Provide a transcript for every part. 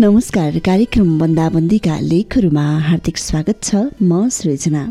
नमस्कार कार्यक्रम बन्दाबन्दीका लेखहरूमा हार्दिक स्वागत छ। म सृजना।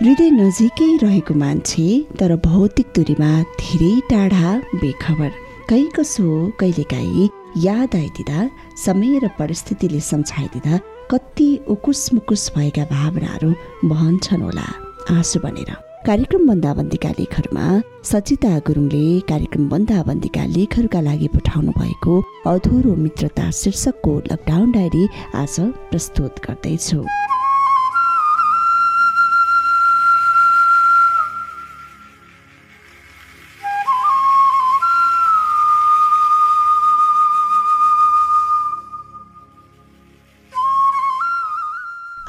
हृदय नजिकै रहेको मान्छे तर भौतिक दूरीमा धेरै टाढा बेखबर। कहीँ कसो कहिलेकाहीँ याद आइदिँदा समय र परिस्थितिले सम्झाइदिँदा कति उकुस मुकुस भएका भावनाहरू बहन्छन् होला। आँसु बनेर। कार्यक्रम बन्दाबन्दीका लेखहरूमा सचिता गुरुङले कार्यक्रम बन्दाबन्दीका लेखहरूका लागि पठाउनु भएको अधुरो मित्रता शीर्षकको लकडाउन डायरी आज प्रस्तुत गर्दैछु।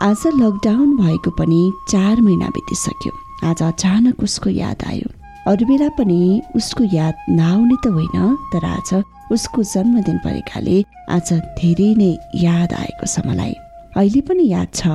आज लकडाउन भएको पनि चार महिना बितिसक्यो। आज अचानक उसको याद आयो। अरू बेला पनि उसको याद नआउने त होइन तर आज उसको जन्मदिन परेकाले आज धेरै नै याद आएको छ मलाई। अहिले पनि याद छ।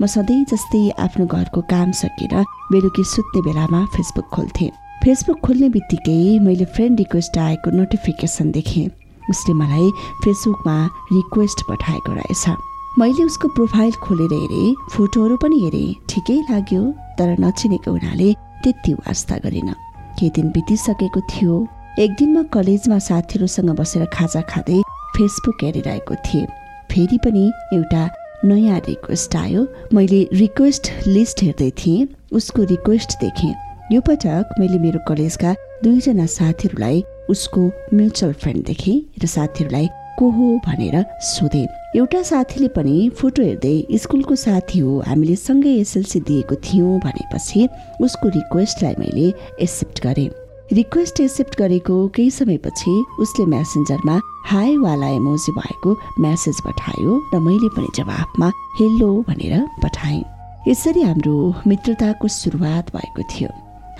म सधैँ जस्तै आफ्नो घरको काम सकेर बेलुकी सुत्ने बेलामा फेसबुक खोल्थेँ। फेसबुक खोल्ने बित्तिकै मैले फ्रेन्ड रिक्वेस्ट आएको नोटिफिकेसन देखेँ। उसले मलाई फेसबुकमा रिक्वेस्ट पठाएको रहेछ। मैले उसको प्रोफाइल खोलेर हेरेँ फोटोहरू पनि हेरेँ। ठिकै लाग्यो तर नचिनेको हुनाले त्यति वास्ता गरिन। केही दिन बितिसकेको थियो। एक दिन म कलेजमा साथीहरूसँग बसेर खाजा खाँदै फेसबुक हेरिरहेको थिएँ। फेरि पनि एउटा नयाँ रिक्वेस्ट आयो। मैले रिक्वेस्ट लिस्ट हेर्दै थिएँ उसको रिक्वेस्ट देखेँ। यो पटक मैले मेरो कलेजका दुईजना साथीहरूलाई उसको म्युचुअल फ्रेन्ड देखेँ र साथीहरूलाई को हो भनेर सोधे। एउटा साथीले पनि फोटो हेर्दै स्कुलको साथी हो हामीले सँगै एसएलसी दिएको थियौँ भनेपछि उसको रिक्वेस्टलाई मैले एक्सेप्ट गरेँ। रिक्वेस्ट एक्सेप्ट गरेको केही समयपछि उसले म्यासेन्जरमा हाईवाला एमोजी भएको म्यासेज पठायो र मैले पनि जवाफमा हेलो भनेर पठाएँ। यसरी हाम्रो मित्रताको सुरुवात भएको थियो।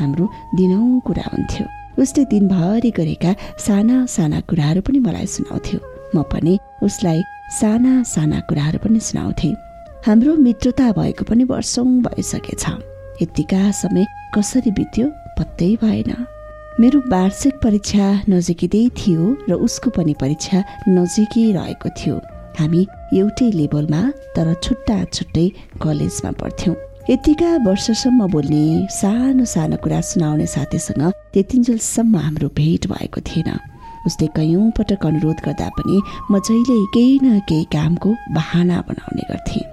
हाम्रो दिनौँ कुरा हुन्थ्यो। उसले दिनभरि गरेका साना साना कुराहरू पनि मलाई सुनाउँथ्यो। म पनि उसलाई साना साना कुराहरू पनि सुनाउँथे। हाम्रो मित्रता भएको पनि वर्षौँ भइसकेछ। यतिका समय कसरी बित्यो पत्तै भएन। मेरो वार्षिक परीक्षा नजिकै थियो र उसको पनि परीक्षा नजिकै रहेको थियो। हामी एउटै लेभलमा तर छुट्टा छुट्टै कलेजमा पढ्थ्यौँ। यतिका वर्षसम्म बोल्ने सानो सानो कुरा सुनाउने साथीसँग त्यतिन्जेलसम्म हाम्रो भेट भएको थिएन। उसले कैयौँ पटक अनुरोध गर्दा पनि म जहिले केही न केही कामको बहाना बनाउने गर्थेँ।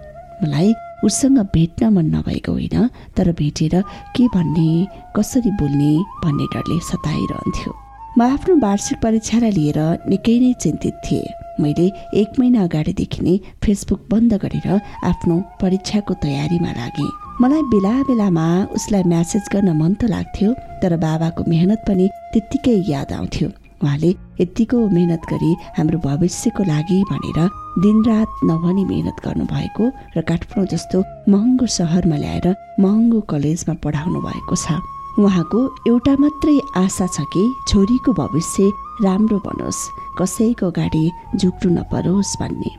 मलाई उसँग भेट्न मन नभएको होइन तर भेटेर के भन्ने कसरी बोल्ने भन्ने डरले सताइरहन्थ्यो। म आफ्नो वार्षिक परीक्षालाई लिएर निकै नै चिन्तित थिएँ। मैले एक महिना अगाडिदेखि नै फेसबुक बन्द गरेर आफ्नो परीक्षाको तयारीमा लागेँ। मलाई बेला बेलामा उसलाई म्यासेज गर्न मन त लाग्थ्यो तर बाबाको मेहनत पनि त्यत्तिकै याद आउँथ्यो। उहाँले यत्तिको मेहनत गरी हाम्रो भविष्यको लागि भनेर दिनरात नभनी मेहनत गर्नुभएको र काठमाडौँ जस्तो महँगो सहरमा ल्याएर महँगो कलेजमा पढाउनु भएको छ। उहाँको एउटा मात्रै आशा छ कि छोरीको भविष्य राम्रो बनोस् कसैको अगाडि झुक्नु नपरोस् भन्ने।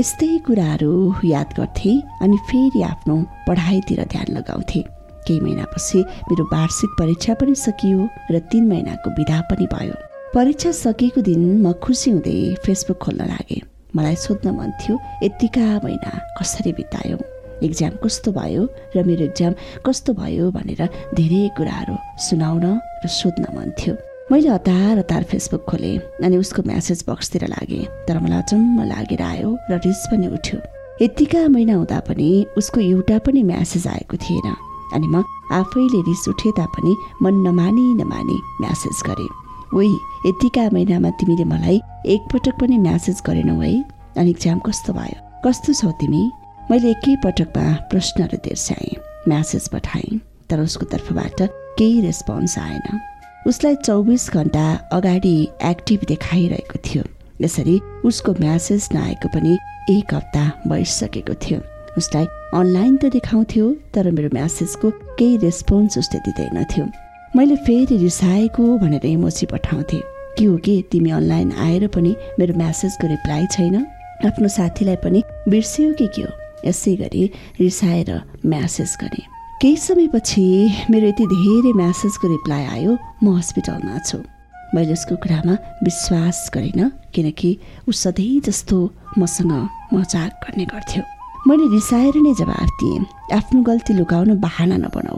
यस्तै कुराहरू याद गर्थे अनि फेरि आफ्नो पढाइतिर ध्यान लगाउँथे। केही महिनापछि मेरो वार्षिक परीक्षा पनि सकियो र तिन महिनाको विधा पनि भयो। परीक्षा सकेको दिन म खुसी हुँदै फेसबुक खोल्न लागेँ। मलाई सोध्न मन थियो यत्तिका महिना कसरी बितायो? इक्जाम कस्तो भयो र मेरो इक्जाम कस्तो भयो? भनेर धेरै कुराहरू सुनाउन र सोध्न मन थियो। मैले हतार हतार फेसबुक खोलेँ अनि उसको म्यासेज बक्सतिर लागेँ। तर मलाई अचम्म लागेर आयो र रिस पनि उठ्यो। यत्तिका महिना हुँदा पनि उसको एउटा पनि म्यासेज आएको थिएन अनि म आफैले रिस उठे तापनि मन नमानी नमानी म्यासेज गरेँ। ओइ यतिका महिनामा तिमीले मलाई एकपटक पनि म्यासेज गरेनौ है। अनि इक्जाम कस्तो भयो? कस्तो छौ तिमी? मैले एकै पटकमा प्रश्नहरू तिर्स्याएँ म्यासेज पठाएँ तर उसको तर्फबाट केही रेस्पोन्स आएन। उसलाई चौबिस घन्टा अगाडि एक्टिभ देखाइरहेको थियो। यसरी उसको म्यासेज नआएको पनि एक हप्ता भइसकेको थियो। उसलाई अनलाइन त देखाउँथ्यो तर मेरो म्यासेजको केही रेस्पोन्स उसले दिँदैनथ्यो मैले फेरि रिसाएको भनेर इमोजी पठाउँथेँ। के हो कि तिमी अनलाइन आएर पनि मेरो म्यासेजको रिप्लाई छैन? आफ्नो साथीलाई पनि बिर्सियो कि के हो? यसै गरी रिसाएर म्यासेज गरेँ। केही समयपछि मेरो यति धेरै म्यासेजको रिप्लाई आयो। म हस्पिटलमा छु। मैले उसको कुरामा विश्वास गरिनँ किनकि ऊ सधैँ जस्तो मसँग मजाक गर्ने गर्थ्यो। मैले रिसाएर नै जवाफ दिएँ। आफ्नो गल्ती लुकाउन बाहना नबनाऊ।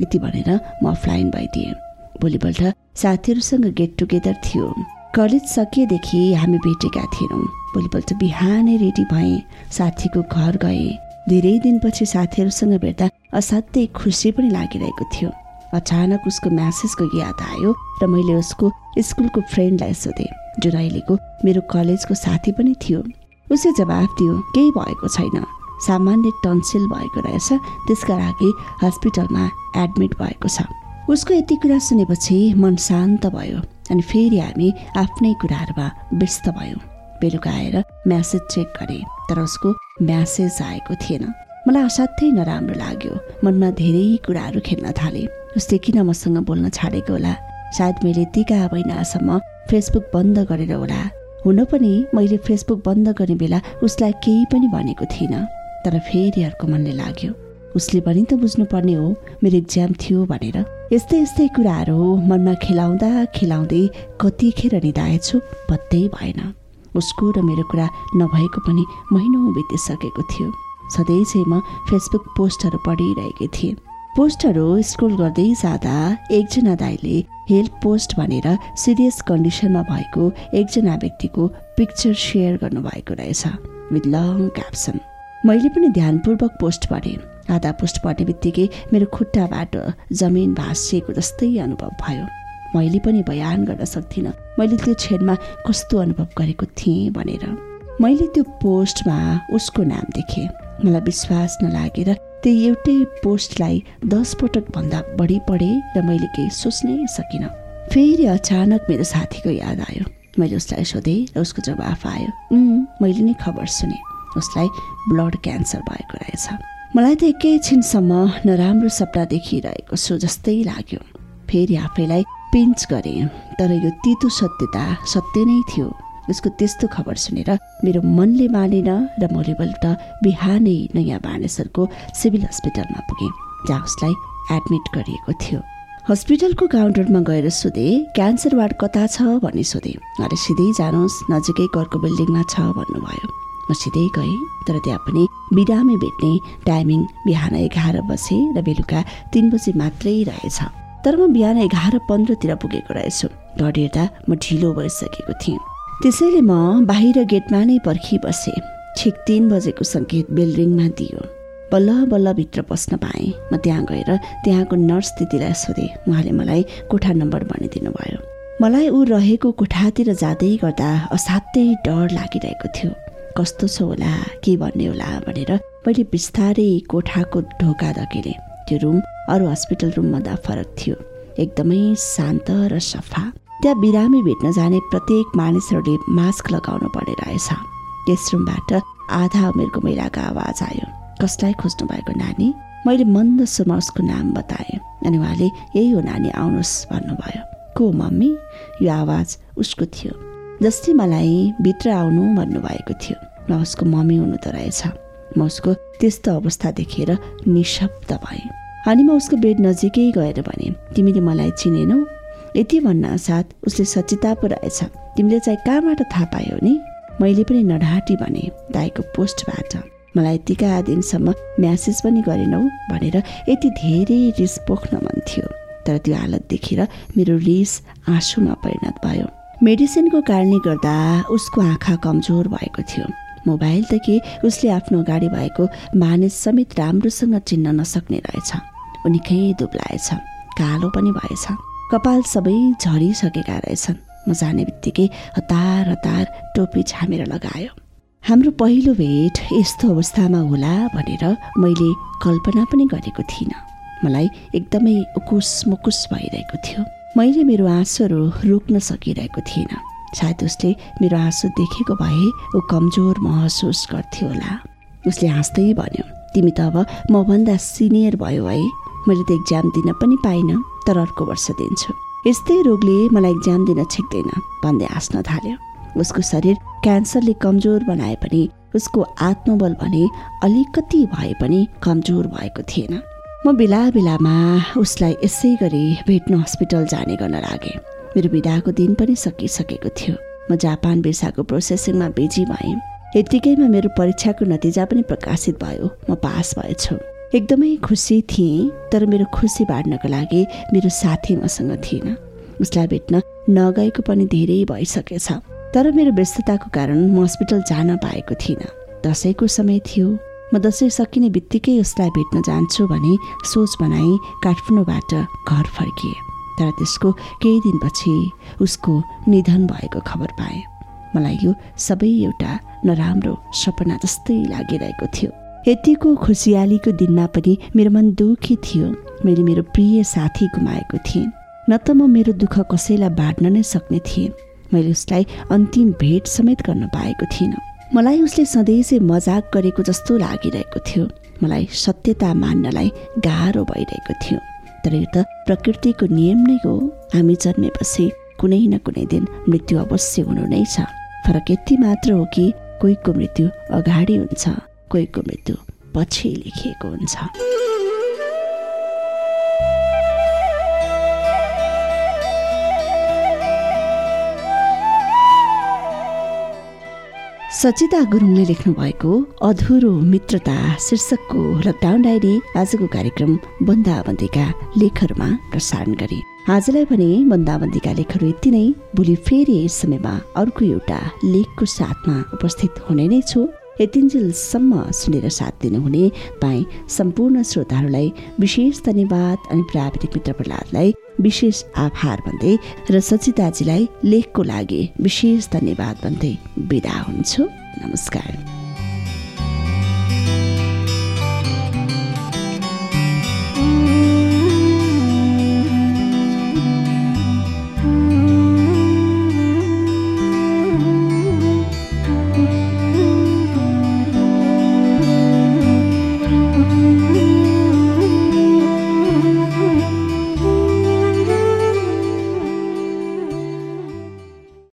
यति भनेर म अफलाइन भइदिएँ। भोलिपल्ट साथीहरूसँग गेट टुगेदर थियो। कलेज सकिएदेखि हामी भेटेका थिएनौँ भोलिपल्ट बिहानै रेडी भएँ। साथीको घर गएँ। धेरै दिनपछि साथीहरूसँग भेट्दा असाध्यै खुसी पनि लागिरहेको थियो। अचानक उसको म्यासेजको याद आयो र मैले उसको स्कुलको फ्रेन्डलाई सोधेँ जुन अहिलेको मेरो कलेजको साथी पनि थियो। उसले जवाफ दियो केही भएको छैन। सामान्य टन्सिल भएको रहेछ। त्यसका लागि हस्पिटलमा एडमिट भएको छ। उसको यति कुरा सुनेपछि मन शान्त भयो अनि फेरि हामी आफ्नै कुराहरूमा व्यस्त भयौँ। बेलुका आएर म्यासेज चेक गरेँ तर उसको म्यासेज आएको थिएन। मलाई असाध्यै नराम्रो लाग्यो। मनमा धेरै कुराहरू खेल्न थाले। उसले किन मसँग बोल्न छाडेको होला? सायद मैले टिका महिनासम्म फेसबुक बन्द गरेर होला। हुन पनि मैले फेसबुक बन्द गर्ने बेला उसलाई केही पनि भनेको थिइनँ। तर फेरि अर्को मनले लाग्यो उसले पनि त बुझ्नुपर्ने हो मेरो इक्जाम थियो भनेर। यस्तै यस्तै कुराहरू मनमा खेलाउँदा खेलाउँदै कतिखेर निधाएछु पत्तै भएन। उसको र मेरो कुरा नभएको पनि महिनौ बितिसकेको थियो। सधैँ चाहिँ म फेसबुक पोस्टहरू पढिरहेकी थिएँ। पोस्टहरू स्क्रोल गर्दै जाँदा एकजना दाईले हेल्प पोस्ट भनेर सिरियस कन्डिसनमा भएको एकजना व्यक्तिको पिक्चर सेयर गर्नुभएको रहेछ। With long caption. मैले पनि ध्यानपूर्वक पोस्ट पढेँ। आधा पोस्ट पढ्ने बित्तिकै मेरो खुट्टाबाट जमिन भाँसिएको जस्तै अनुभव भयो। मैले पनि बयान गर्न सक्दिनँ मैले त्यो क्षणमा कस्तो अनुभव गरेको थिएँ भनेर। मैले त्यो पोस्टमा उसको नाम देखेँ। मलाई विश्वास नलागेर त्यो एउटै पोस्टलाई दस पटक भन्दा बढी पढेँ र मैले केही सोच्नै सकिनँ। फेरि अचानक मेरो साथीको याद आयो। मैले उसलाई सोधेँ र उसको जवाफ आयो मैले नै खबर सुने। उसलाई ब्लड क्यान्सर भएको रहेछ। मलाई त एकैछिनसम्म नराम्रो सपना देखिरहेको छु जस्तै लाग्यो। फेरि आफैलाई पिन्च गरेँ तर यो तितो सत्यता सत्य नै थियो। उसको त्यस्तो खबर सुनेर मेरो मनले मानेन र भोलिपल्ट बिहानै नयाँ बानेश्वरको सिभिल हस्पिटलमा पुगेँ जहाँ उसलाई एडमिट गरिएको थियो। हस्पिटलको काउन्टरमा गएर सोधे क्यान्सर वार्ड कता छ? भन्ने सोधेँ। अरे सिधै जानुहोस् नजिकै घरको बिल्डिङमा छ भन्नुभयो। म सिधै गएँ तर त्यहाँ पनि बिरामी भेट्ने टाइमिङ बिहान एघार बजे र बेलुका तिन बजी मात्रै रहेछ। तर म बिहान एघार पन्ध्रतिर पुगेको रहेछु। घर हेर्दा म ढिलो भइसकेको थिएँ। त्यसैले म बाहिर गेटमा नै पर्खी बसेँ। ठिक तिन बजेको सङ्केत बिल्डिङमा दियो। बल्ल बल्ल भित्र पस्न पाएँ। म त्यहाँ गएर त्यहाँको नर्स दिदीलाई सोधेँ। उहाँले मलाई कोठा नम्बर भनिदिनु भयो मलाई ऊ रहेको कोठातिर जाँदै गर्दा असाध्यै डर लागिरहेको थियो। कस्तो छ होला के भन्ने होला भनेर मैले बिस्तारै कोठाको ढोका धकेलेँ त्यो रुम अरू हस्पिटल रुमभन्दा फरक थियो। एकदमै शान्त र सफा। त्यहाँ बिरामी भेट्न जाने प्रत्येक मानिसहरूले मास्क लगाउनु पर्ने रहेछ। त्यस रुमबाट आधा उमेरको महिलाको आवाज आयो। कसलाई खोज्नु भएको नानी? मैले मन्द सुमा उसको नाम बताएँ अनि उहाँले यही हो नानी आउनुहोस् भन्नुभयो। को मम्मी? यो आवाज उसको थियो। जसले मलाई भित्र आउनु भन्नुभएको थियो। म उसको मम्मी हुनु त रहेछ। म उसको त्यस्तो अवस्था देखेर निशब्द भएँ। अनि म उसको बेड नजिकै गएर भने तिमीले मलाई चिनेनौ? यति भन्न साथ उसले सचिता पो रहेछ। तिमीले चाहिँ कहाँबाट थाहा पायौ नि? मैले पनि नढाँटी भने दाईको पोस्टबाट मलाई यतिका दिनसम्म म्यासेज पनि गरेनौ? भनेर यति धेरै रिस पोख्न मन थियो। तर त्यो हालत देखेर मेरो रिस आँसुमा परिणत भयो। मेडिसिनको कारणले गर्दा उसको आँखा कमजोर भएको थियो। मोबाइलदेखि उसले आफ्नो अगाडि भएको मानिस समेत राम्रोसँग चिन्न नसक्ने रहेछ। ऊ निकै दुब्लाएछ कालो पनि भएछ। कपाल सबै झरिसकेका रहेछन्। म जाने बित्तिकै हतार हतार टोपी छामेर लगायो। हाम्रो पहिलो भेट यस्तो अवस्थामा होला भनेर मैले कल्पना पनि गरेको थिइनँ। मलाई एकदमै उकुस मुकुस भइरहेको थियो। मैले मेरो आँसुहरू रोक्न सकिरहेको थिइनँ। सायद उसले मेरो आँसु देखेको भए ऊ कमजोर महसुस गर्थ्यो होला। उसले हाँस्दै भन्यो तिमी त अब मभन्दा सिनियर भयो है। मैले त इक्जाम दिन पनि पाइनँ तर अर्को वर्ष दिन्छु। यस्तै रोगले मलाई इक्जाम दिन छिक्दैन भन्दै हाँस्न थाल्यो। उसको शरीर क्यान्सरले कमजोर बनाए पनि उसको आत्मबल भने अलिकति भए पनि कमजोर भएको थिएन। म बेला बेलामा उसलाई यसै गरी भेट्न हस्पिटल जाने गर्न लागेँ। मेरो बिदाको दिन पनि सकिसकेको थियो। म जापान भिसाको प्रोसेसिङमा बिजी भएँ। यत्तिकैमा मेरो परीक्षाको नतिजा पनि प्रकाशित भयो। म पास भएछु। एकदमै खुसी थिएँ तर मेरो खुसी बाँड्नको लागि मेरो साथी मसँग थिएन। उसलाई भेट्न नगएको पनि धेरै भइसकेछ। तर मेरो व्यस्तताको कारण म हस्पिटल जान पाएको थिइनँ। दसैँको समय थियो। म दसैँ सकिने बित्तिकै उसलाई भेट्न जान्छु भने सोच बनाई काठमाडौँबाट घर फर्किए। तर त्यसको केही दिनपछि उसको निधन भएको खबर पाएँ। मलाई यो सबै एउटा नराम्रो सपना जस्तै लागिरहेको थियो। यतिको खुसियालीको दिनमा पनि मेरो मन दुखी थियो। मैले मेरो प्रिय साथी गुमाएको थिएँ। न त म मेरो दुःख कसैलाई बाँड्न नै सक्ने थिएँ। मैले उसलाई अन्तिम भेट समेत गर्न पाएको थिइनँ। मलाई उसले सधैँ मजाक गरेको जस्तो लागिरहेको थियो। मलाई सत्यता मान्नलाई गाह्रो भइरहेको थियो। तर यो त प्रकृतिको नियम नै हो। हामी जन्मेपछि कुनै न कुनै दिन मृत्यु अवश्य हुनु नै छ। फरक यति मात्र हो कि कोहीको मृत्यु अगाडि हुन्छ कोहीको मृत्यु पछि लेखिएको हुन्छ। सचिता गुरुङले लेख्नु भएको अधुरो मित्रता शीर्षकको लकडाउन डायरी आजको कार्यक्रम बन्दाबन्दीका लेखहरूमा प्रसारण गरे। आजलाई भने बन्दाबन्दीका लेखहरू यति नै। भोलि फेरि यस समयमा अर्को एउटा लेखको साथमा उपस्थित हुने नै छु। यतिन्जेलसम्म सुनेर साथ दिनुहुने पाएँ सम्पूर्ण श्रोताहरूलाई विशेष धन्यवाद अनि प्राविधिक मित्र प्रहलादलाई विशेष आभार भन्दै र सचिताजीलाई लेखको लागि विशेष धन्यवाद भन्दै बिदा हुन्छु। नमस्कार।